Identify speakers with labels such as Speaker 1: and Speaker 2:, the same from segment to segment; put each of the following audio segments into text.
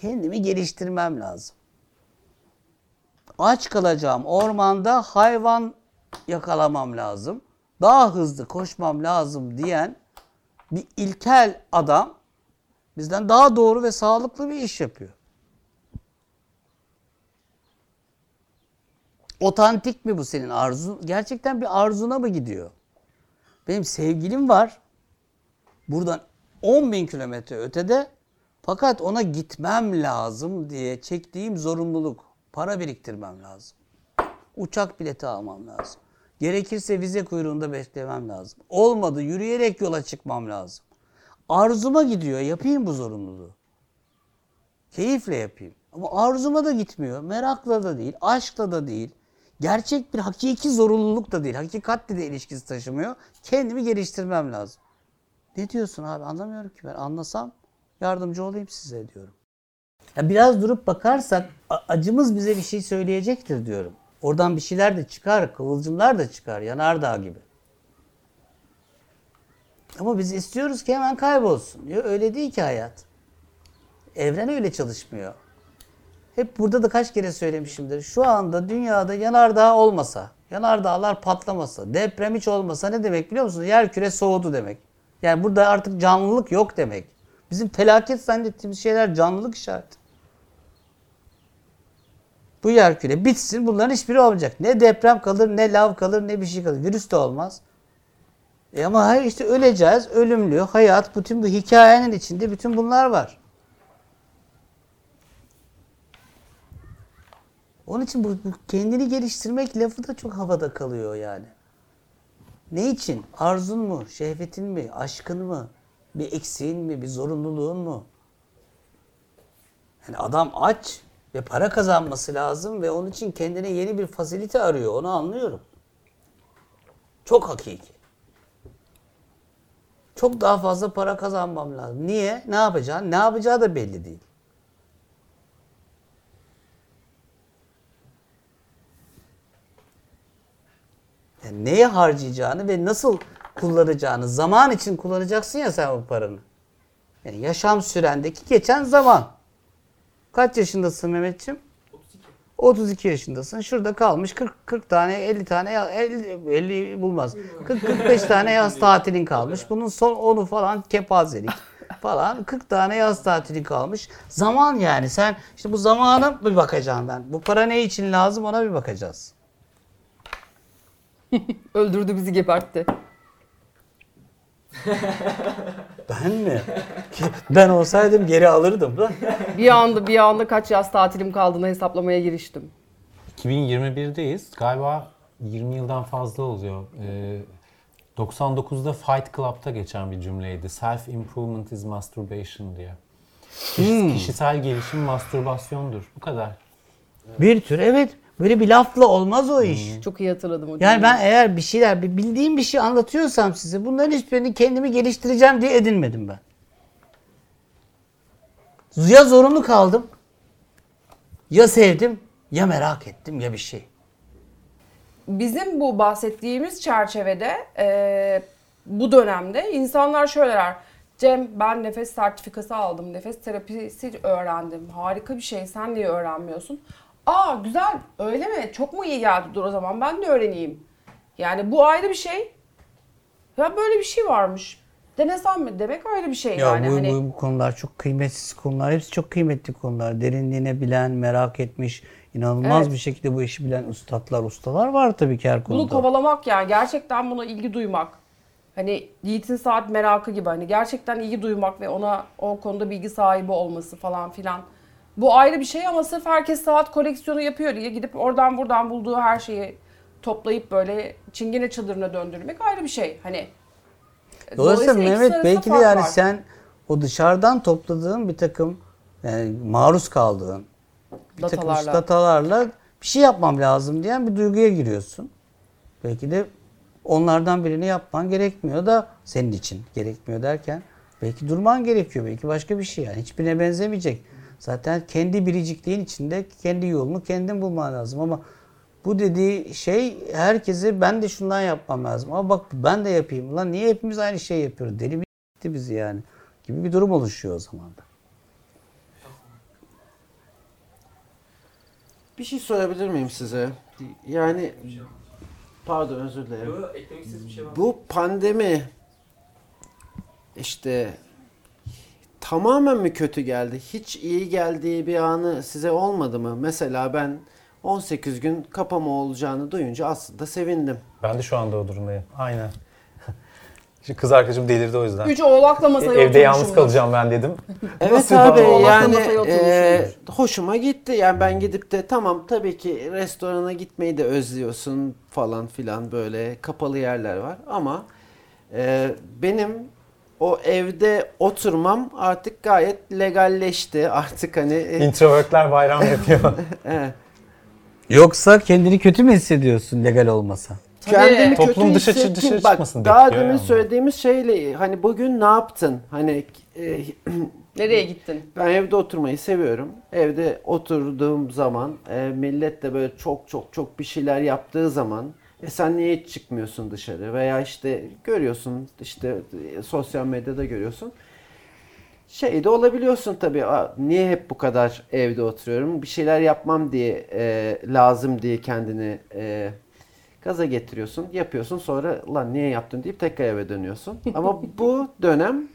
Speaker 1: Kendimi geliştirmem lazım. Aç kalacağım ormanda hayvan yakalamam lazım. Daha hızlı koşmam lazım diyen bir ilkel adam bizden daha doğru ve sağlıklı bir iş yapıyor. Otantik mi bu senin arzun? Gerçekten bir arzuna mı gidiyor? Benim sevgilim var. Buradan 10 bin kilometre ötede fakat ona gitmem lazım diye çektiğim zorunluluk. Para biriktirmem lazım. Uçak bileti almam lazım. Gerekirse vize kuyruğunda beklemem lazım. Olmadı yürüyerek yola çıkmam lazım. Arzuma gidiyor. Yapayım bu zorunluluğu. Keyifle yapayım. Ama arzuma da gitmiyor. Merakla da değil. Aşkla da değil. Gerçek bir hakiki zorunluluk da değil. Hakikatle de ilişkisi taşımıyor. Kendimi geliştirmem lazım. Ne diyorsun abi anlamıyorum ki ben. Anlasam yardımcı olayım size diyorum. Biraz durup bakarsak acımız bize bir şey söyleyecektir diyorum. Oradan bir şeyler de çıkar, kıvılcımlar da çıkar yanardağ gibi. Ama biz istiyoruz ki hemen kaybolsun. Ya öyle değil ki hayat. Evren öyle çalışmıyor. Hep burada da kaç kere söylemişimdir. Şu anda dünyada yanardağ olmasa, yanardağlar patlamasa, deprem hiç olmasa ne demek biliyor musunuz? Yer küre soğudu demek. Yani burada artık canlılık yok demek. Bizim felaket zannettiğimiz şeyler canlılık işareti. Bu yer küre bitsin bunların hiçbiri olmayacak. Ne deprem kalır, ne lav kalır, ne bir şey kalır. Virüs de olmaz. E ama hayır işte öleceğiz, ölümlü, hayat, bütün bu hikayenin içinde bütün bunlar var. Onun için bu, bu kendini geliştirmek lafı da çok havada kalıyor yani. Ne için? Arzun mu? Şehvetin mi? Aşkın mı? Bir eksiğin mi? Bir zorunluluğun mu? Yani adam aç ve para kazanması lazım ve onun için kendine yeni bir fasilite arıyor. Onu anlıyorum. Çok hakiki. Çok daha fazla para kazanmam lazım. Niye? Ne yapacaksın? Ne yapacağı da belli değil. Yani neye harcayacağını ve nasıl kullanacağını, zaman için kullanacaksın ya sen o paranı. Yani yaşam sürendeki geçen zaman. Kaç yaşındasın Mehmetciğim? 32 yaşındasın. Şurada kalmış 40 40 tane 50 tane ya- 50, 50 bulmaz. 40 45 tane yaz tatilin kalmış. Bunun son 10'u falan kepazelik falan 40 tane yaz tatilin kalmış. Zaman yani sen işte bu zamana bir bakacağım ben. Bu para ne için lazım ona bir bakacağız.
Speaker 2: Öldürdü bizi gebertti.
Speaker 1: Ben mi? Ben olsaydım geri alırdım.
Speaker 2: Bir anda bir anda kaç yaz tatilim kaldığını hesaplamaya giriştim.
Speaker 3: 2021'deyiz. Galiba 20 yıldan fazla oluyor. Ee, 99'da Fight Club'ta geçen bir cümleydi. Self improvement is masturbation diye. Kişi- Kişisel gelişim mastürbasyondur. Bu kadar.
Speaker 1: Bir tür evet. Böyle bir lafla olmaz o iş.
Speaker 2: Çok iyi hatırladım o
Speaker 1: Yani ben eğer bir şeyler, bir bildiğim bir şey anlatıyorsam size bunların hiçbirini kendimi geliştireceğim diye edinmedim ben. Ya zorunlu kaldım, ya sevdim, ya merak ettim ya bir şey.
Speaker 2: Bizim bu bahsettiğimiz çerçevede e, bu dönemde insanlar şöyle der. Cem ben nefes sertifikası aldım, nefes terapisi öğrendim. Harika bir şey, sen niye öğrenmiyorsun? Aa güzel, öyle mi? Çok mu iyi geldi? Dur o zaman ben de öğreneyim. Yani bu ayrı bir şey. Ya böyle bir şey varmış. Denesem mi? Demek ayrı bir şey
Speaker 1: Ya
Speaker 2: yani.
Speaker 1: bu,
Speaker 2: hani...
Speaker 1: bu, bu konular çok kıymetsiz konular. Hepsi çok kıymetli konular. Derinliğine bilen, merak etmiş, inanılmaz
Speaker 2: Evet.
Speaker 1: bir şekilde bu işi bilen ustalar, ustalar var tabii ki her konuda.
Speaker 2: Bunu kovalamak yani gerçekten buna ilgi duymak. Hani Yiğit'in saat merakı gibi hani gerçekten ilgi duymak ve ona o konuda bilgi sahibi olması falan filan. Bu ayrı bir şey ama sırf herkes saat koleksiyonu yapıyor diye gidip oradan buradan bulduğu her şeyi toplayıp böyle çingene çadırına döndürmek ayrı bir şey. Hani
Speaker 1: Dolayısıyla
Speaker 2: ikisi
Speaker 1: Mehmet belki de yani
Speaker 2: var.
Speaker 1: sen o dışarıdan topladığın bir takım yani maruz kaldığın bir takım
Speaker 2: Datalarla.
Speaker 1: datalarla bir şey yapmam lazım diyen bir duyguya giriyorsun. Belki de onlardan birini yapman gerekmiyor da senin için gerekmiyor derken belki durman gerekiyor. Belki başka bir şey yani hiçbirine benzemeyecek. Zaten kendi biricikliğin içinde kendi yolunu kendin bulman lazım ama bu dediği şey herkese ben de şundan yapmam lazım. Ama bak ben de yapayım. Lan niye hepimiz aynı şeyi yapıyoruz? Deli bir bizi yani. Gibi bir durum oluşuyor o zaman da.
Speaker 4: Bir şey sorabilir miyim size? Yani pardon özür dilerim.
Speaker 5: Şey?
Speaker 4: Bu pandemi işte tamamen mi kötü geldi? Hiç iyi geldiği bir anı size olmadı mı? Mesela ben 18 gün kapama olacağını duyunca aslında sevindim.
Speaker 3: Ben de şu anda o durumdayım. Aynen. Şimdi kız arkadaşım delirdi o yüzden.
Speaker 2: Üç oğlakla masaya
Speaker 3: Evde yalnız kalacağım ben dedim.
Speaker 4: Evet
Speaker 3: Nasıl
Speaker 4: abi yani e, hoşuma gitti. Yani ben gidip de tamam tabii ki restorana gitmeyi de özlüyorsun falan filan böyle kapalı yerler var ama e, benim o evde oturmam artık gayet legalleşti. Artık hani e,
Speaker 3: Introvertler bayram yapıyor.
Speaker 1: Yoksa kendini kötü mü hissediyorsun legal olmasa?
Speaker 4: kendimi kötü
Speaker 3: Toplum dışa-
Speaker 4: hissettim.
Speaker 3: dışarı
Speaker 4: Bak
Speaker 3: çıkmasın
Speaker 4: daha demin
Speaker 3: yani.
Speaker 4: söylediğimiz şeyle hani bugün ne yaptın? Hani e,
Speaker 2: Nereye gittin?
Speaker 4: Ben evde oturmayı seviyorum. Evde oturduğum zaman e, millet de böyle çok çok çok bir şeyler yaptığı zaman e sen niye hiç çıkmıyorsun dışarı veya işte görüyorsun işte e, sosyal medyada görüyorsun. Şey de olabiliyorsun tabii. "Aa, niye hep bu kadar evde oturuyorum? Bir şeyler yapmam diye e, lazım diye kendini e, gaza getiriyorsun. Yapıyorsun sonra lan niye yaptın deyip tekrar eve dönüyorsun. Ama bu dönem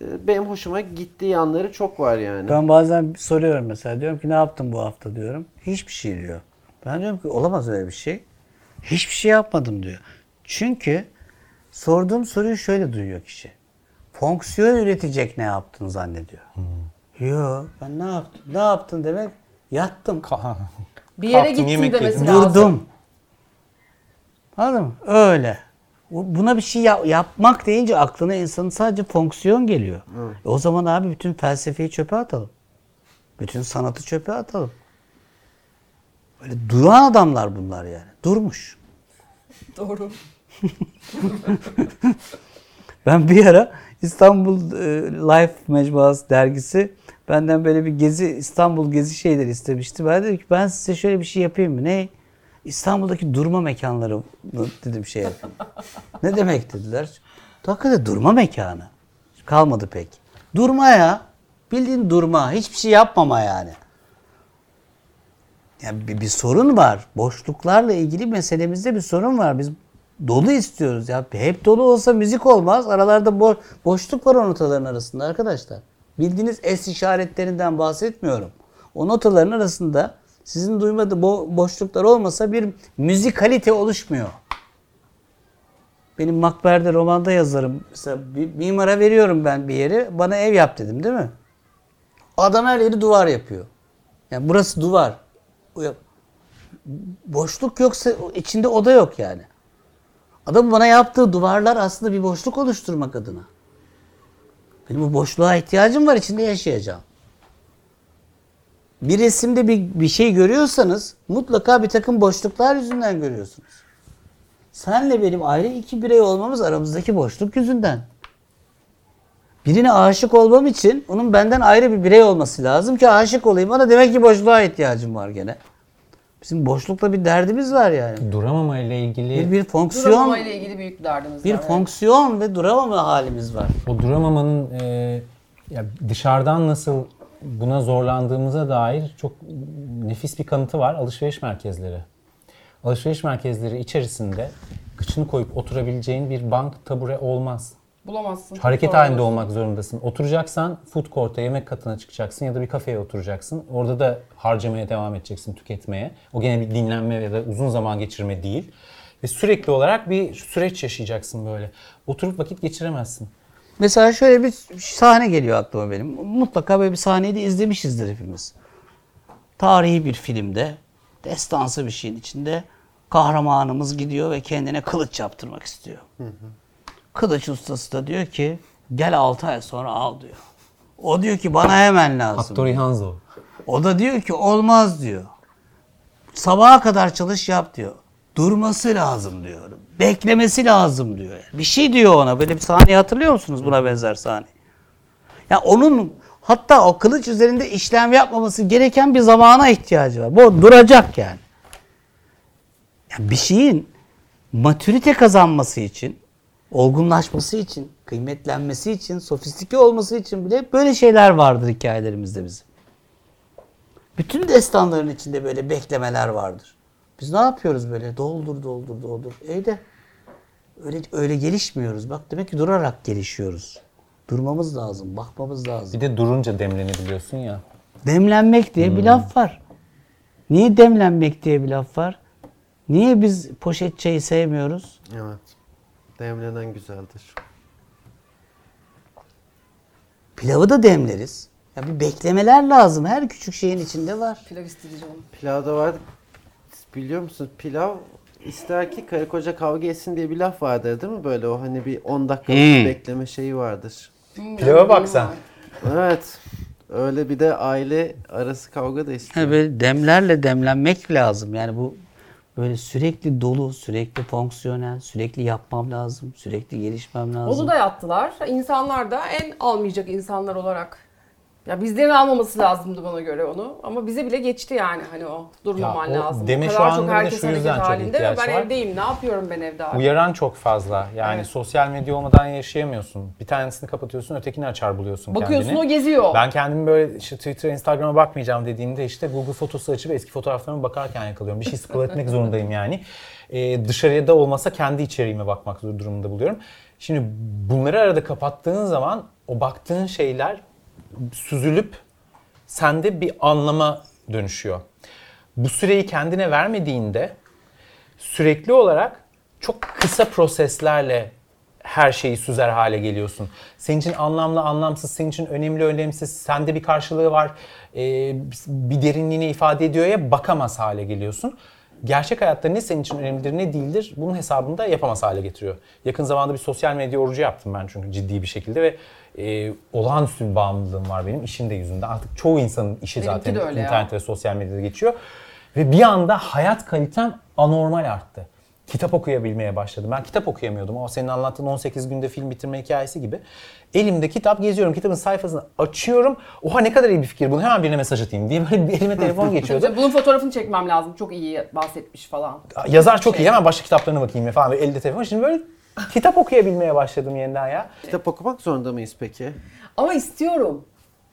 Speaker 4: e, benim hoşuma gittiği yanları çok var yani.
Speaker 1: Ben bazen soruyorum mesela diyorum ki ne yaptın bu hafta diyorum. Hiçbir şey diyor. Ben diyorum ki olamaz öyle bir şey. Hiçbir şey yapmadım diyor. Çünkü sorduğum soruyu şöyle duyuyor kişi. Fonksiyon üretecek ne yaptın zannediyor. Yok ben ne yaptım? Ne yaptın demek yattım.
Speaker 2: Bir yere
Speaker 3: Kalktın,
Speaker 2: gittin demesi lazım.
Speaker 1: Durdum. Anladın mı? Öyle. Bu- Buna bir şey ya- yapmak deyince aklına insanın sadece fonksiyon geliyor. E o zaman abi bütün felsefeyi çöpe atalım. Bütün sanatı çöpe atalım. Böyle duran adamlar bunlar yani. Durmuş.
Speaker 2: Doğru.
Speaker 1: Ben bir ara İstanbul e, Life Mecmuası dergisi benden böyle bir gezi İstanbul gezi şeyleri istemişti. Ben dedim ki ben size şöyle bir şey yapayım mı? Ne? İstanbul'daki durma mekanları dedim şey yapayım. ne demek dediler. Hakikaten durma mekanı. Kalmadı pek. Durma ya. Bildiğin durma. Hiçbir şey yapmama yani. Yani bir, bir sorun var. Boşluklarla ilgili meselemizde bir sorun var. Biz dolu istiyoruz ya. Hep dolu olsa müzik olmaz. Aralarda bo- boşluk var o notaların arasında arkadaşlar. Bildiğiniz es işaretlerinden bahsetmiyorum. O notaların arasında sizin duymadığı bo- boşluklar olmasa bir müzikalite oluşmuyor. Benim Makber'de romanda yazarım. Mesela bir mimara veriyorum ben bir yeri. Bana ev yap dedim değil mi? Adam her yeri duvar yapıyor. Yani burası duvar. Boşluk yoksa içinde oda yok yani. Adam bana yaptığı duvarlar aslında bir boşluk oluşturmak adına. Benim bu boşluğa ihtiyacım var içinde yaşayacağım. Bir resimde bir, bir şey görüyorsanız mutlaka bir takım boşluklar yüzünden görüyorsunuz. Senle benim ayrı iki birey olmamız aramızdaki boşluk yüzünden. Birine aşık olmam için onun benden ayrı bir birey olması lazım ki aşık olayım. Ona demek ki boşluğa ihtiyacım var gene. Bizim boşlukla bir derdimiz var yani.
Speaker 3: Duramama ile ilgili
Speaker 1: Bir, bir fonksiyon,
Speaker 2: Duramama ile ilgili büyük bir derdimiz
Speaker 1: bir
Speaker 2: var. evet.
Speaker 1: fonksiyon ve duramama halimiz var.
Speaker 3: o duramamanın e, ya dışarıdan nasıl buna zorlandığımıza dair çok nefis bir kanıtı var. Alışveriş merkezleri. Alışveriş merkezleri içerisinde kıçını koyup oturabileceğin bir bank tabure olmaz.
Speaker 2: Bulamazsın.
Speaker 3: Hareket
Speaker 2: Doğru.
Speaker 3: halinde olmak zorundasın. Oturacaksan food court'a, yemek katına çıkacaksın ya da bir kafeye oturacaksın. Orada da harcamaya devam edeceksin, tüketmeye. O gene bir dinlenme ya da uzun zaman geçirme değil. Ve sürekli olarak bir süreç yaşayacaksın böyle. Oturup vakit geçiremezsin.
Speaker 1: Mesela şöyle bir sahne geliyor aklıma benim. Mutlaka böyle bir sahneyi de izlemişizdir hepimiz. Tarihi bir filmde, destansı bir şeyin içinde kahramanımız gidiyor ve kendine kılıç yaptırmak istiyor. Kılıç ustası da diyor ki gel 6 ay sonra al diyor. O diyor ki bana hemen lazım.
Speaker 3: Hattori Hanzo.
Speaker 1: O da diyor ki olmaz diyor. Sabaha kadar çalış yap diyor. Durması lazım diyor. Beklemesi lazım diyor. Bir şey diyor ona. Böyle bir sahneyi hatırlıyor musunuz buna benzer sahne? Ya onun hatta o kılıç üzerinde işlem yapmaması gereken bir zamana ihtiyacı var. Bu duracak yani. Ya bir şeyin matürite kazanması için, olgunlaşması için, kıymetlenmesi için, sofistike olması için bile böyle şeyler vardır hikayelerimizde bizim. Bütün destanların içinde böyle beklemeler vardır. Biz ne yapıyoruz böyle? Doldur, doldur, doldur. İyi de öyle, öyle gelişmiyoruz. Bak demek ki durarak gelişiyoruz. Durmamız lazım, bakmamız lazım.
Speaker 3: Bir de durunca demlenebiliyorsun ya.
Speaker 1: Demlenmek diye bir laf var. Niye demlenmek diye bir laf var? Niye biz poşet çayı sevmiyoruz?
Speaker 4: Evet. Demlenen güzeldir.
Speaker 1: Pilavı da demleriz. Ya bir beklemeler lazım. Her küçük şeyin içinde var.
Speaker 2: Pilav isteyeceğim.
Speaker 4: Pilavda var. Biliyor musun? Pilav ister ki karı koca kavga etsin diye bir laf vardır değil mi? Böyle o hani bir 10 dakikalık
Speaker 1: Hmm.
Speaker 4: bekleme şeyi vardır.
Speaker 3: Pilava bak sen.
Speaker 4: Evet. Öyle bir de aile arası kavga da istiyor.
Speaker 1: Ha, böyle demlerle demlenmek lazım. Yani bu böyle sürekli dolu, sürekli fonksiyonel, sürekli yapmam lazım, sürekli gelişmem lazım.
Speaker 2: Onu da yaptılar. İnsanlar da en almayacak insanlar olarak. Ya bizlerin almaması lazımdı bana göre onu. Ama bize bile geçti yani hani o durmaman
Speaker 3: Ya o
Speaker 2: lazım.
Speaker 3: deme
Speaker 2: O
Speaker 3: şu
Speaker 2: kadar
Speaker 3: anda
Speaker 2: çok herkes
Speaker 3: şu yüzden çok
Speaker 2: halinde
Speaker 3: ihtiyaç
Speaker 2: ben
Speaker 3: var.
Speaker 2: evdeyim. Ne yapıyorum ben evde abi?
Speaker 3: Uyaran çok fazla. Yani
Speaker 2: Evet.
Speaker 3: sosyal medya olmadan yaşayamıyorsun. Bir tanesini kapatıyorsun, ötekini açar buluyorsun
Speaker 2: Bakıyorsun
Speaker 3: kendini.
Speaker 2: o geziyor.
Speaker 3: Ben kendimi böyle işte Twitter, Instagram'a bakmayacağım dediğimde işte Google Photos'u açıp eski fotoğraflarıma bakarken yakalıyorum. Bir şey scroll etmek zorundayım yani. Ee, dışarıya da olmasa kendi içeriğime bakmak durumunda buluyorum. Şimdi bunları arada kapattığın zaman o baktığın şeyler süzülüp sende bir anlama dönüşüyor. Bu süreyi kendine vermediğinde sürekli olarak çok kısa proseslerle her şeyi süzer hale geliyorsun. Senin için anlamlı, anlamsız, senin için önemli, önemsiz, sende bir karşılığı var, e, bir derinliğini ifade ediyor ya bakamaz hale geliyorsun. Gerçek hayatta ne senin için önemlidir ne değildir bunun hesabını da yapamaz hale getiriyor. Yakın zamanda bir sosyal medya orucu yaptım ben çünkü ciddi bir şekilde ve e, olağanüstü bir bağımlılığım var benim işim de yüzünden. Artık çoğu insanın işi
Speaker 2: Benimki
Speaker 3: zaten
Speaker 2: öyle ya.
Speaker 3: internet ve sosyal medyada geçiyor. Ve bir anda hayat kalitem anormal arttı. Kitap okuyabilmeye başladım. Ben kitap okuyamıyordum. O senin anlattığın 18 günde film bitirme hikayesi gibi. Elimde kitap geziyorum. Kitabın sayfasını açıyorum. Oha ne kadar iyi bir fikir. Bunu hemen birine mesaj atayım diye böyle bir elime telefon geçiyordu.
Speaker 2: Bunun fotoğrafını çekmem lazım. Çok iyi bahsetmiş falan.
Speaker 3: Yazar çok
Speaker 2: Şey.
Speaker 3: iyi. Hemen başka kitaplarına bakayım falan. Böyle elde telefon. Şimdi böyle kitap okuyabilmeye başladım yeniden ya.
Speaker 4: Kitap okumak zorunda mıyız peki?
Speaker 2: Ama istiyorum.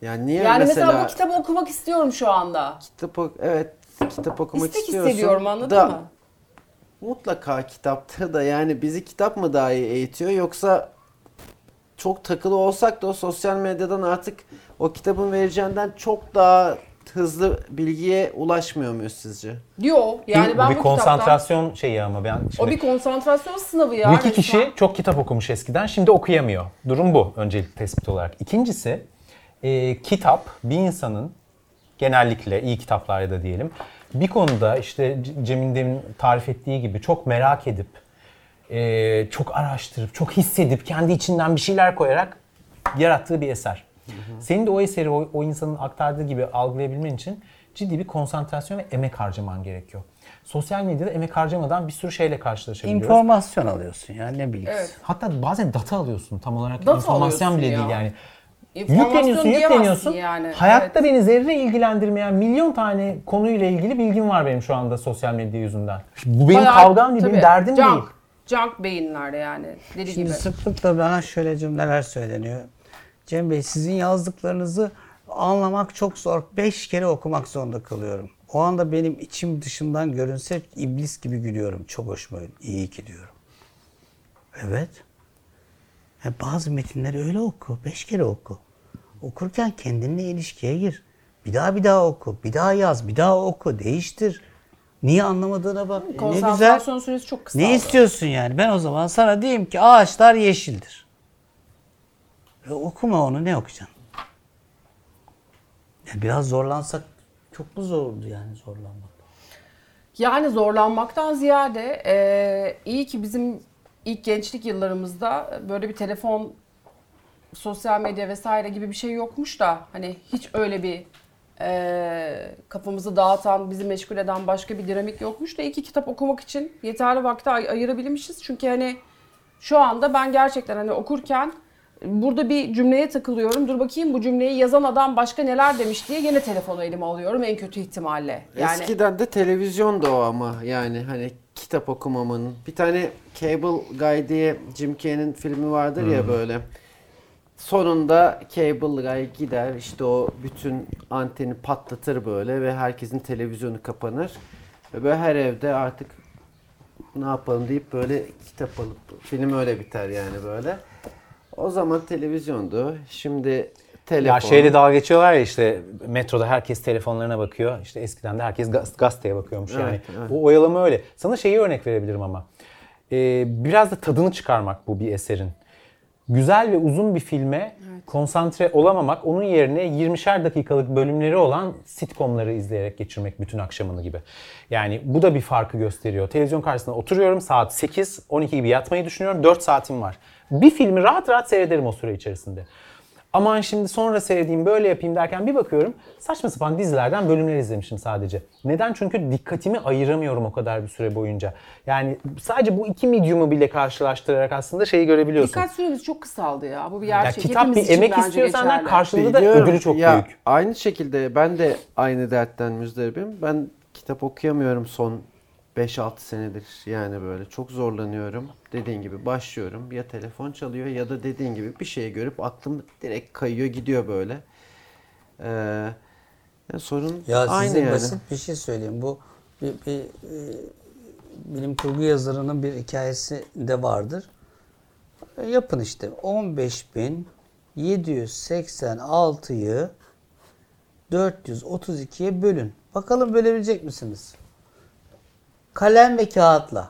Speaker 4: Yani niye
Speaker 2: Yani mesela,
Speaker 4: mesela,
Speaker 2: bu kitabı okumak istiyorum şu anda.
Speaker 4: kitap ok- evet kitap okumak
Speaker 2: İstek
Speaker 4: istiyorsun.
Speaker 2: hissediyorum anladın
Speaker 4: da
Speaker 2: mı?
Speaker 4: Mutlaka kitapta da yani bizi kitap mı daha iyi eğitiyor yoksa çok takılı olsak da o sosyal medyadan artık o kitabın vereceğinden çok daha hızlı bilgiye ulaşmıyor muyuz sizce?
Speaker 2: Diyor. Yani
Speaker 3: Bu
Speaker 2: ben
Speaker 3: bir
Speaker 2: bu kitaptan...
Speaker 3: konsantrasyon şeyi ama ben
Speaker 2: O
Speaker 3: şimdi
Speaker 2: bir konsantrasyon sınavı ya.
Speaker 3: Bu iki kişi çok kitap okumuş eskiden, şimdi okuyamıyor. Durum bu öncelikli tespit olarak. İkincisi, e, kitap bir insanın genellikle iyi kitaplarda da diyelim bir konuda işte Cem'in demin tarif ettiği gibi çok merak edip, e, çok araştırıp, çok hissedip, kendi içinden bir şeyler koyarak yarattığı bir eser. Senin de o eseri o, o insanın aktardığı gibi algılayabilmen için ciddi bir konsantrasyon ve emek harcaman gerekiyor. Sosyal medyada emek harcamadan bir sürü şeyle karşılaşabiliyoruz.
Speaker 1: İnformasyon alıyorsun ya ne bilgisi.
Speaker 2: Evet.
Speaker 3: Hatta bazen data alıyorsun tam olarak
Speaker 2: Data
Speaker 3: informasyon bile
Speaker 2: ya.
Speaker 3: değil yani. Yükleniyorsun, yükleniyorsun.
Speaker 2: yani.
Speaker 3: Hayatta
Speaker 2: Evet.
Speaker 3: beni zerre ilgilendirmeyen milyon tane konuyla ilgili bilgim var benim şu anda sosyal medya yüzünden. Bu benim
Speaker 2: Bayağı-
Speaker 3: kavgam değil, benim derdim
Speaker 2: junk,
Speaker 3: değil.
Speaker 2: Junk beyinler yani. Deli
Speaker 1: Şimdi
Speaker 2: gibi.
Speaker 1: sıklıkla bana şöyle cümleler söyleniyor. Cem Bey sizin yazdıklarınızı anlamak çok zor. Beş kere okumak zorunda kalıyorum. O anda benim içim dışımdan görünse iblis gibi gülüyorum. Çok hoşuma. İyi ki diyorum. Evet. Ya bazı metinleri öyle oku. Beş kere oku. Okurken kendinle ilişkiye gir. Bir daha bir daha oku. Bir daha yaz. Bir daha oku. Değiştir. Niye anlamadığına bak. E, ne güzel.
Speaker 2: Süresi çok kısa.
Speaker 1: Ne istiyorsun yani? Ben o zaman sana diyeyim ki ağaçlar yeşildir. E, okuma onu ne okuyacaksın? Ya biraz zorlansak çok mu zordu yani zorlanmak?
Speaker 2: Yani zorlanmaktan ziyade e, iyi ki bizim ilk gençlik yıllarımızda böyle bir telefon, sosyal medya vesaire gibi bir şey yokmuş da hani hiç öyle bir e, kafamızı dağıtan, bizi meşgul eden başka bir dinamik yokmuş da iyi ki kitap okumak için yeterli vakti ay- ayırabilmişiz. Çünkü hani şu anda ben gerçekten hani okurken burada bir cümleye takılıyorum. Dur bakayım bu cümleyi yazan adam başka neler demiş diye yine telefonu elime alıyorum en kötü ihtimalle. Yani
Speaker 4: Eskiden de televizyon da o ama yani hani kitap okumamın. Bir tane Cable Guy diye Jim Carrey'nin filmi vardır ya böyle. sonunda cable guy gider işte o bütün anteni patlatır böyle ve herkesin televizyonu kapanır. Ve böyle her evde artık ne yapalım deyip böyle kitap alıp film öyle biter yani böyle. O zaman televizyondu. Şimdi telefon.
Speaker 3: Ya şeyle dalga geçiyorlar ya işte metroda herkes telefonlarına bakıyor. İşte eskiden de herkes gaz- gazeteye bakıyormuş yani.
Speaker 4: Evet, evet.
Speaker 3: O oyalama öyle. Sana şeyi örnek verebilirim ama. Ee, biraz da tadını çıkarmak bu bir eserin. Güzel ve uzun bir filme konsantre olamamak, onun yerine 20'şer dakikalık bölümleri olan sitcomları izleyerek geçirmek bütün akşamını gibi. Yani bu da bir farkı gösteriyor. Televizyon karşısında oturuyorum saat 8, 12 gibi yatmayı düşünüyorum. 4 saatim var. Bir filmi rahat rahat seyrederim o süre içerisinde. Aman şimdi sonra seyredeyim böyle yapayım derken bir bakıyorum saçma sapan dizilerden bölümler izlemişim sadece. Neden? Çünkü dikkatimi ayıramıyorum o kadar bir süre boyunca. Yani sadece bu iki medium'u bile karşılaştırarak aslında şeyi görebiliyorsun.
Speaker 2: Dikkat süremiz çok kısaldı ya. Bu bir
Speaker 3: ya
Speaker 2: gerçek.
Speaker 3: kitap
Speaker 2: Hepimiz
Speaker 3: bir emek istiyor senden karşılığında da
Speaker 4: Biliyorum.
Speaker 3: ödülü çok
Speaker 4: Ya,
Speaker 3: büyük.
Speaker 4: Aynı şekilde ben de aynı dertten müzdaribim. Ben kitap okuyamıyorum son 5-6 senedir yani böyle çok zorlanıyorum. Dediğin gibi başlıyorum ya telefon çalıyor ya da dediğin gibi bir şeyi görüp aklım direkt kayıyor gidiyor böyle. Ee, ya sorun
Speaker 1: Ya
Speaker 4: aynı
Speaker 1: size
Speaker 4: yani.
Speaker 1: basit bir şey söyleyeyim. Bu bir, bir e, bilim kurgu yazarının bir hikayesi de vardır. E, yapın işte 15.786'yı 432'ye bölün. Bakalım bölebilecek misiniz? Kalem ve kağıtla.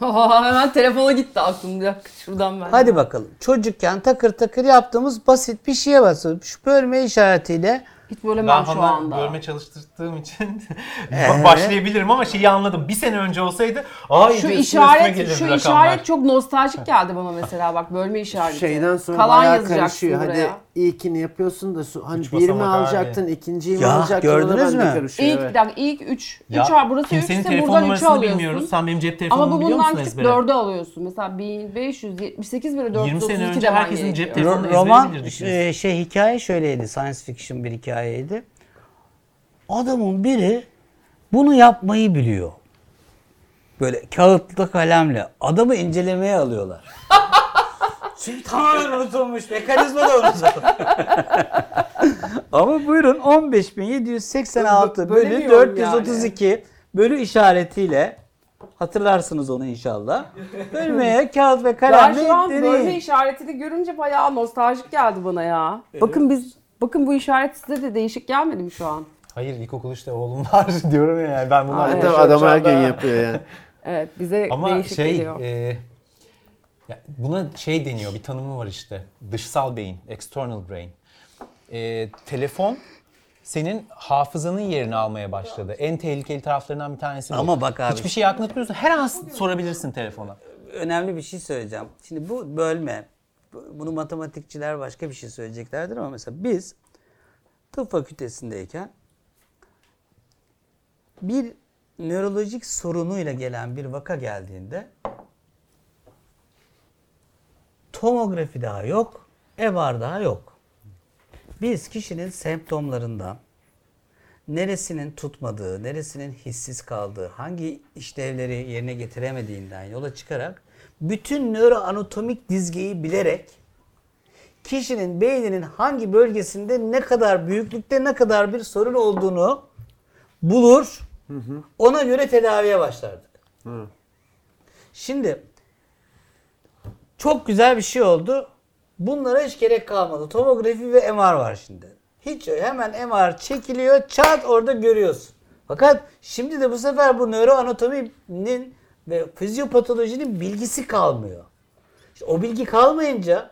Speaker 2: Hemen telefona gitti aklım. Bir dakika, Şuradan ben.
Speaker 1: Hadi bakalım. Çocukken takır takır yaptığımız basit bir şeye basıyoruz. Şu bölme işaretiyle
Speaker 2: Hiç bölemem
Speaker 3: Ben
Speaker 2: şu
Speaker 3: Han'a
Speaker 2: anda.
Speaker 3: bölme çalıştırdığım için
Speaker 1: Ee?
Speaker 3: başlayabilirim ama şeyi anladım. Bir sene önce olsaydı ay
Speaker 2: Şu işaret,
Speaker 3: gelirdi
Speaker 2: şu
Speaker 3: rakamlar.
Speaker 2: işaret çok nostaljik geldi bana mesela bak bölme işareti.
Speaker 4: Şeyden sonra
Speaker 2: Kalan
Speaker 4: bayağı karışıyor.
Speaker 2: buraya.
Speaker 4: İlkini yapıyorsun da su- hani
Speaker 3: Üç
Speaker 4: bir mi
Speaker 3: basamak abi.
Speaker 4: alacaktın, ikinciyi mi
Speaker 1: Ya,
Speaker 4: alacaktın? ona
Speaker 1: gördünüz
Speaker 4: ben de
Speaker 1: mü?
Speaker 4: karışıyor,
Speaker 2: İlk
Speaker 4: evet.
Speaker 2: bir dakika ilk 3. 3
Speaker 3: Ya,
Speaker 2: var burası 3
Speaker 3: kimsenin
Speaker 2: ise
Speaker 3: telefon
Speaker 2: buradan 3'ü
Speaker 3: numarasını
Speaker 2: alıyorsun.
Speaker 3: bilmiyoruz. Sen benim cep telefonumu
Speaker 2: Ama bu
Speaker 3: biliyor
Speaker 2: bundan
Speaker 3: musun
Speaker 2: küçük
Speaker 3: ezbere?
Speaker 2: 4'ü alıyorsun. Mesela 1578 biri 432
Speaker 3: 20 sene önce
Speaker 2: demen
Speaker 3: herkesin cep
Speaker 2: gerekiyor.
Speaker 3: telefonu-
Speaker 1: Ro-
Speaker 3: ezbere
Speaker 1: roman
Speaker 3: bilirdik biz.
Speaker 1: e, şey hikaye şöyleydi. Science fiction bir hikayeydi. Adamın biri bunu yapmayı biliyor. Böyle kağıtlı kalemle adamı incelemeye alıyorlar. Çünkü tamamen unutulmuş. Mekanizma da unutulmuş. Ama buyurun 15.786 bölü
Speaker 2: Bölemiyorum
Speaker 1: 432 bölü işaretiyle hatırlarsınız onu inşallah. Bölmeye kağıt ve
Speaker 2: Ben
Speaker 1: kalemle
Speaker 2: şu an
Speaker 1: deneyin.
Speaker 2: bölme işaretini görünce bayağı nostaljik geldi bana ya. Bakın biz bakın bu işaret size de değişik gelmedi mi şu an?
Speaker 3: Hayır ilkokul işte oğlum var diyorum ya yani ben bunu
Speaker 2: Aa,
Speaker 4: Evet, adam her gün yapıyor yani.
Speaker 2: Evet bize
Speaker 3: Ama
Speaker 2: değişik
Speaker 3: şey
Speaker 2: geliyor.
Speaker 3: e, ya buna şey deniyor bir tanımı var işte dışsal beyin external brain. E, telefon senin hafızanın yerini almaya başladı. En tehlikeli taraflarından bir tanesi bu.
Speaker 1: Ama bak abi-
Speaker 3: Hiçbir şey aklına tutmuyorsun. Her an sorabilirsin telefona.
Speaker 1: önemli bir şey söyleyeceğim. Şimdi bu bölme, bu- bunu matematikçiler başka bir şey söyleyeceklerdir ama mesela biz tıp fakültesindeyken bir nörolojik sorunuyla gelen bir vaka geldiğinde tomografi daha yok, MR daha yok. Biz kişinin semptomlarından neresinin tutmadığı, neresinin hissiz kaldığı, hangi işlevleri yerine getiremediğinden yola çıkarak bütün nöroanatomik dizgeyi bilerek kişinin beyninin hangi bölgesinde ne kadar büyüklükte ne kadar bir sorun olduğunu bulur. Ona göre tedaviye başlardık. Şimdi çok güzel bir şey oldu. Bunlara hiç gerek kalmadı. Tomografi ve MR var şimdi. Hiç hemen MR çekiliyor, çat orada görüyorsun. Fakat şimdi de bu sefer bu nöroanatominin ve fizyopatolojinin bilgisi kalmıyor. İşte o bilgi kalmayınca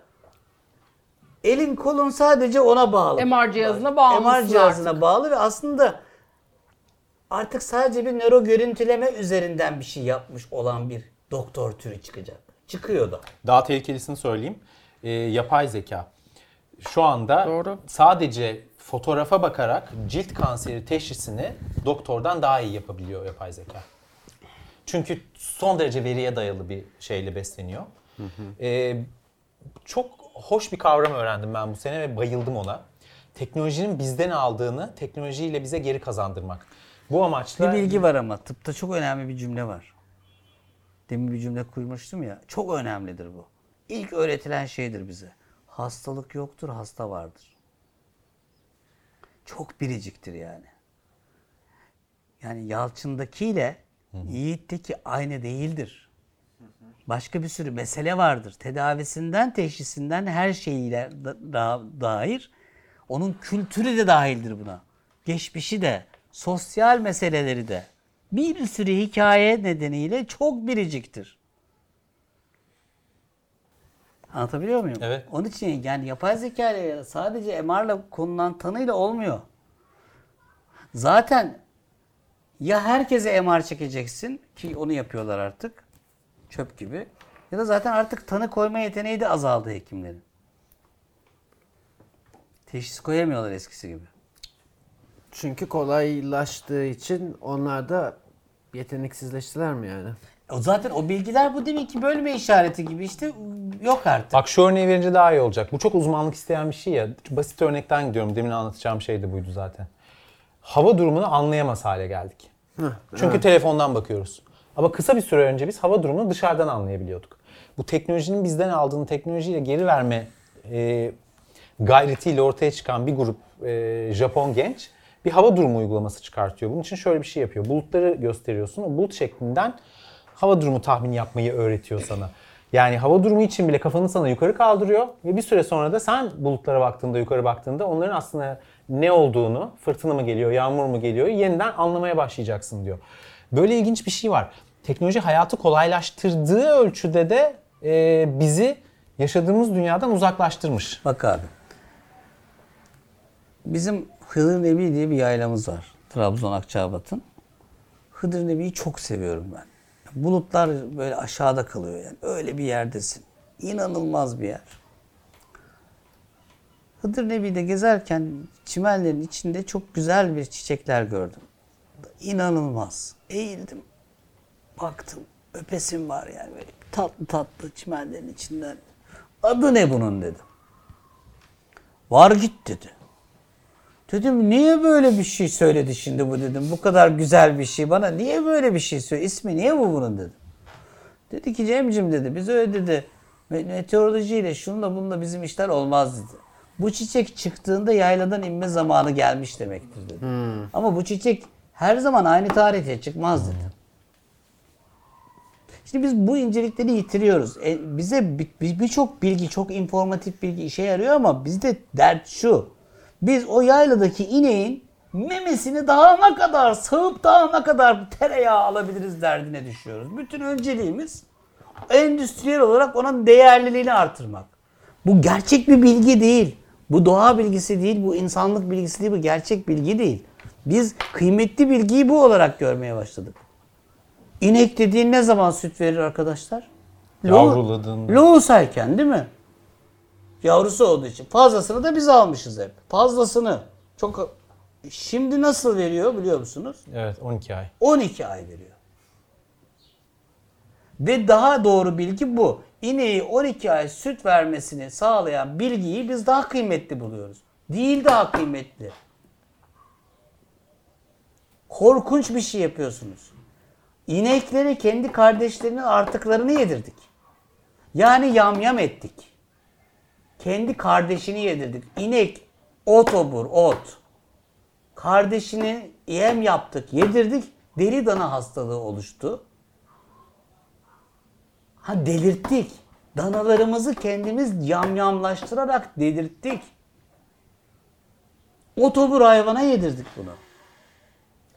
Speaker 1: elin kolun sadece ona bağlı.
Speaker 2: MR cihazına bağımlısın
Speaker 1: MR cihazına bağlı ve aslında artık sadece bir nöro görüntüleme üzerinden bir şey yapmış olan bir doktor türü çıkacak. Çıkıyor da.
Speaker 3: Daha tehlikelisini söyleyeyim. E, yapay zeka. Şu anda
Speaker 2: Doğru.
Speaker 3: sadece fotoğrafa bakarak cilt kanseri teşhisini doktordan daha iyi yapabiliyor yapay zeka. Çünkü son derece veriye dayalı bir şeyle besleniyor. E, çok hoş bir kavram öğrendim ben bu sene ve bayıldım ona. Teknolojinin bizden aldığını teknolojiyle bize geri kazandırmak. Bu amaçla
Speaker 1: Bir bilgi var ama tıpta çok önemli bir cümle var. Demin bir cümle kurmuştum ya. Çok önemlidir bu. İlk öğretilen şeydir bize. Hastalık yoktur, hasta vardır. Çok biriciktir yani. Yani Yalçın'dakiyle Yiğit'teki aynı değildir. Başka bir sürü mesele vardır. Tedavisinden, teşhisinden her şeyiyle da, da- dair. Onun kültürü de dahildir buna. Geçmişi de, sosyal meseleleri de. Bir sürü hikaye nedeniyle çok biriciktir. Anlatabiliyor muyum?
Speaker 3: Evet.
Speaker 1: Onun için yani yapay zeka ile sadece MR'la konulan tanıyla olmuyor. Zaten ya herkese MR çekeceksin ki onu yapıyorlar artık çöp gibi ya da zaten artık tanı koyma yeteneği de azaldı hekimlerin. Teşhis koyamıyorlar eskisi gibi.
Speaker 4: Çünkü kolaylaştığı için onlar da yeteneksizleştiler mi yani?
Speaker 1: O zaten o bilgiler bu demek ki bölme işareti gibi işte yok artık.
Speaker 3: Bak şu örneği verince daha iyi olacak. Bu çok uzmanlık isteyen bir şey ya. Basit örnekten gidiyorum. Demin anlatacağım şey de buydu zaten. Hava durumunu anlayamaz hale geldik. Çünkü telefondan bakıyoruz. Ama kısa bir süre önce biz hava durumunu dışarıdan anlayabiliyorduk. Bu teknolojinin bizden aldığını teknolojiyle geri verme e, gayretiyle ortaya çıkan bir grup e, Japon genç bir hava durumu uygulaması çıkartıyor. Bunun için şöyle bir şey yapıyor. Bulutları gösteriyorsun. O bulut şeklinden hava durumu tahmini yapmayı öğretiyor sana. Yani hava durumu için bile kafanı sana yukarı kaldırıyor ve bir süre sonra da sen bulutlara baktığında, yukarı baktığında onların aslında ne olduğunu, fırtına mı geliyor, yağmur mu geliyor yeniden anlamaya başlayacaksın diyor. Böyle ilginç bir şey var. Teknoloji hayatı kolaylaştırdığı ölçüde de e, bizi yaşadığımız dünyadan uzaklaştırmış.
Speaker 1: Bak abi. Bizim Hıdır Nebi diye bir yaylamız var. Trabzon Akçabat'ın. Hıdır Nebi'yi çok seviyorum ben. Bulutlar böyle aşağıda kalıyor yani. Öyle bir yerdesin. İnanılmaz bir yer. Hıdır Nebi'de gezerken çimenlerin içinde çok güzel bir çiçekler gördüm. İnanılmaz. Eğildim. Baktım. Öpesim var yani böyle tatlı tatlı çimenlerin içinden. Adı ne bunun dedim. Var git dedi. Dedim niye böyle bir şey söyledi şimdi bu dedim. Bu kadar güzel bir şey bana niye böyle bir şey söyledi? İsmi niye bu bunun dedim. Dedi ki Cemcim dedi biz öyle dedi me- meteorolojiyle şununla bununla bizim işler olmaz dedi. Bu çiçek çıktığında yayladan inme zamanı gelmiş demektir dedi. Ama bu çiçek her zaman aynı tarihte çıkmaz dedi. Şimdi biz bu incelikleri yitiriyoruz. E, bize bi- bi- birçok bilgi, çok informatif bilgi işe yarıyor ama bizde dert şu. Biz o yayladaki ineğin memesini daha ne kadar sığıp daha ne kadar tereyağı alabiliriz derdine düşüyoruz. Bütün önceliğimiz endüstriyel olarak onun değerliliğini artırmak. Bu gerçek bir bilgi değil. Bu doğa bilgisi değil, bu insanlık bilgisi değil, bu gerçek bilgi değil. Biz kıymetli bilgiyi bu olarak görmeye başladık. İnek dediğin ne zaman süt verir arkadaşlar?
Speaker 3: Yavruladığında.
Speaker 1: Loğusayken değil mi? Yavrusu olduğu için. Fazlasını da biz almışız hep. Fazlasını. Çok Şimdi nasıl veriyor biliyor musunuz?
Speaker 3: Evet 12 ay.
Speaker 1: 12 ay veriyor. Ve daha doğru bilgi bu. İneği 12 ay süt vermesini sağlayan bilgiyi biz daha kıymetli buluyoruz. Değil daha kıymetli. Korkunç bir şey yapıyorsunuz. İnekleri kendi kardeşlerinin artıklarını yedirdik. Yani yamyam ettik. Kendi kardeşini yedirdik. İnek ot obur, ot. Kardeşini yem yaptık, yedirdik. Deli dana hastalığı oluştu. Ha delirttik. Danalarımızı kendimiz yamyamlaştırarak delirttik. Otobur hayvana yedirdik bunu.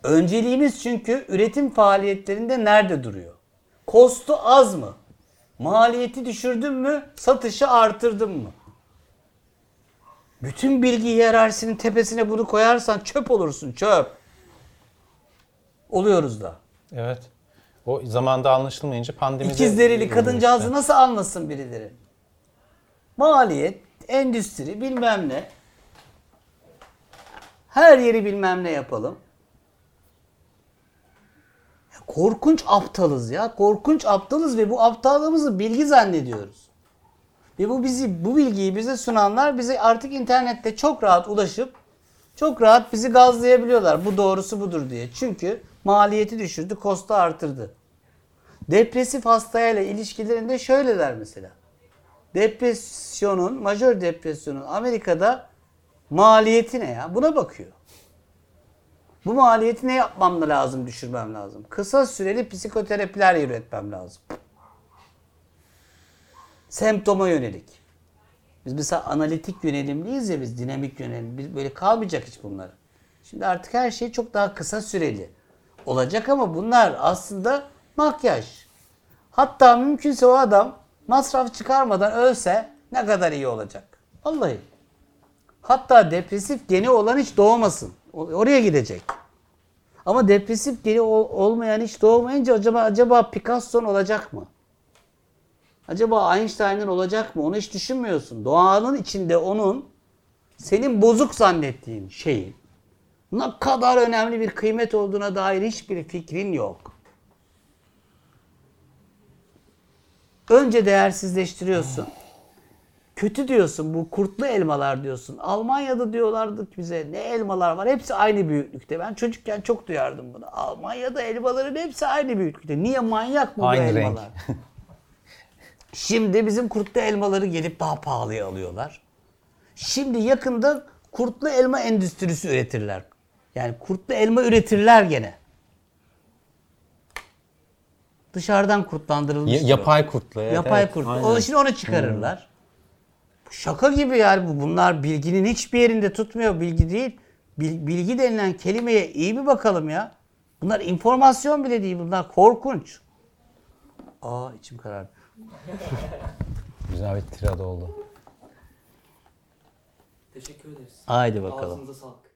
Speaker 1: Önceliğimiz çünkü üretim faaliyetlerinde nerede duruyor? Kostu az mı? Maliyeti düşürdün mü? Satışı artırdın mı? Bütün bilgi hiyerarşisinin tepesine bunu koyarsan çöp olursun çöp. Oluyoruz da.
Speaker 3: Evet. O zamanda anlaşılmayınca pandemide...
Speaker 1: İkizlerili kadıncağızı nasıl anlasın birileri? Maliyet, endüstri bilmem ne. Her yeri bilmem ne yapalım. Ya Korkunç aptalız ya. Korkunç aptalız ve bu aptallığımızı bilgi zannediyoruz. Ve bu bizi bu bilgiyi bize sunanlar bize artık internette çok rahat ulaşıp çok rahat bizi gazlayabiliyorlar. Bu doğrusu budur diye. Çünkü maliyeti düşürdü, kostu artırdı. Depresif hastayla ilişkilerinde şöyleler mesela. depresyonun, majör depresyonun Amerika'da maliyeti ne ya? Buna bakıyor. Bu maliyeti ne yapmam lazım, düşürmem lazım? Kısa süreli psikoterapiler üretmem lazım. Semptoma yönelik. Biz mesela analitik yönelimliyiz ya biz dinamik yönelim. Biz böyle kalmayacak hiç bunlar. Şimdi artık her şey çok daha kısa süreli olacak ama bunlar aslında makyaj. Hatta mümkünse o adam masraf çıkarmadan ölse ne kadar iyi olacak. Vallahi. Hatta depresif geni olan hiç doğmasın. Oraya gidecek. Ama depresif geni ol- olmayan hiç doğmayınca acaba acaba Picasso'nun olacak mı? Acaba Einstein'ın olacak mı? Onu hiç düşünmüyorsun. Doğanın içinde onun senin bozuk zannettiğin şeyin ne kadar önemli bir kıymet olduğuna dair hiçbir fikrin yok. Önce değersizleştiriyorsun. Kötü diyorsun bu kurtlu elmalar diyorsun. Almanya'da diyorlardı ki bize ne elmalar var hepsi aynı büyüklükte. Ben çocukken çok duyardım bunu. Almanya'da elmaların hepsi aynı büyüklükte. Niye manyak mı bu
Speaker 3: Aynı renk.
Speaker 1: Şimdi bizim kurtlu elmaları gelip daha pahalıya alıyorlar. Şimdi yakında kurtlu elma endüstrisi üretirler. Yani kurtlu elma üretirler gene. Dışarıdan kurtlandırılmış.
Speaker 3: Ya- yapay kurtlu. evet,
Speaker 1: Yapay
Speaker 3: evet,
Speaker 1: kurtlu.
Speaker 3: aynen.
Speaker 1: O, şimdi onu çıkarırlar. Şaka gibi yani bu. Bunlar bilginin hiçbir yerinde tutmuyor. Bilgi değil. Bil- bilgi denilen kelimeye iyi bir bakalım ya. Bunlar informasyon bile değil. Bunlar korkunç. Aa içim karardı.
Speaker 3: Güzel bir tirad oldu.
Speaker 5: Teşekkür ederiz.
Speaker 1: Haydi bakalım.
Speaker 5: Ağzınıza sağlık.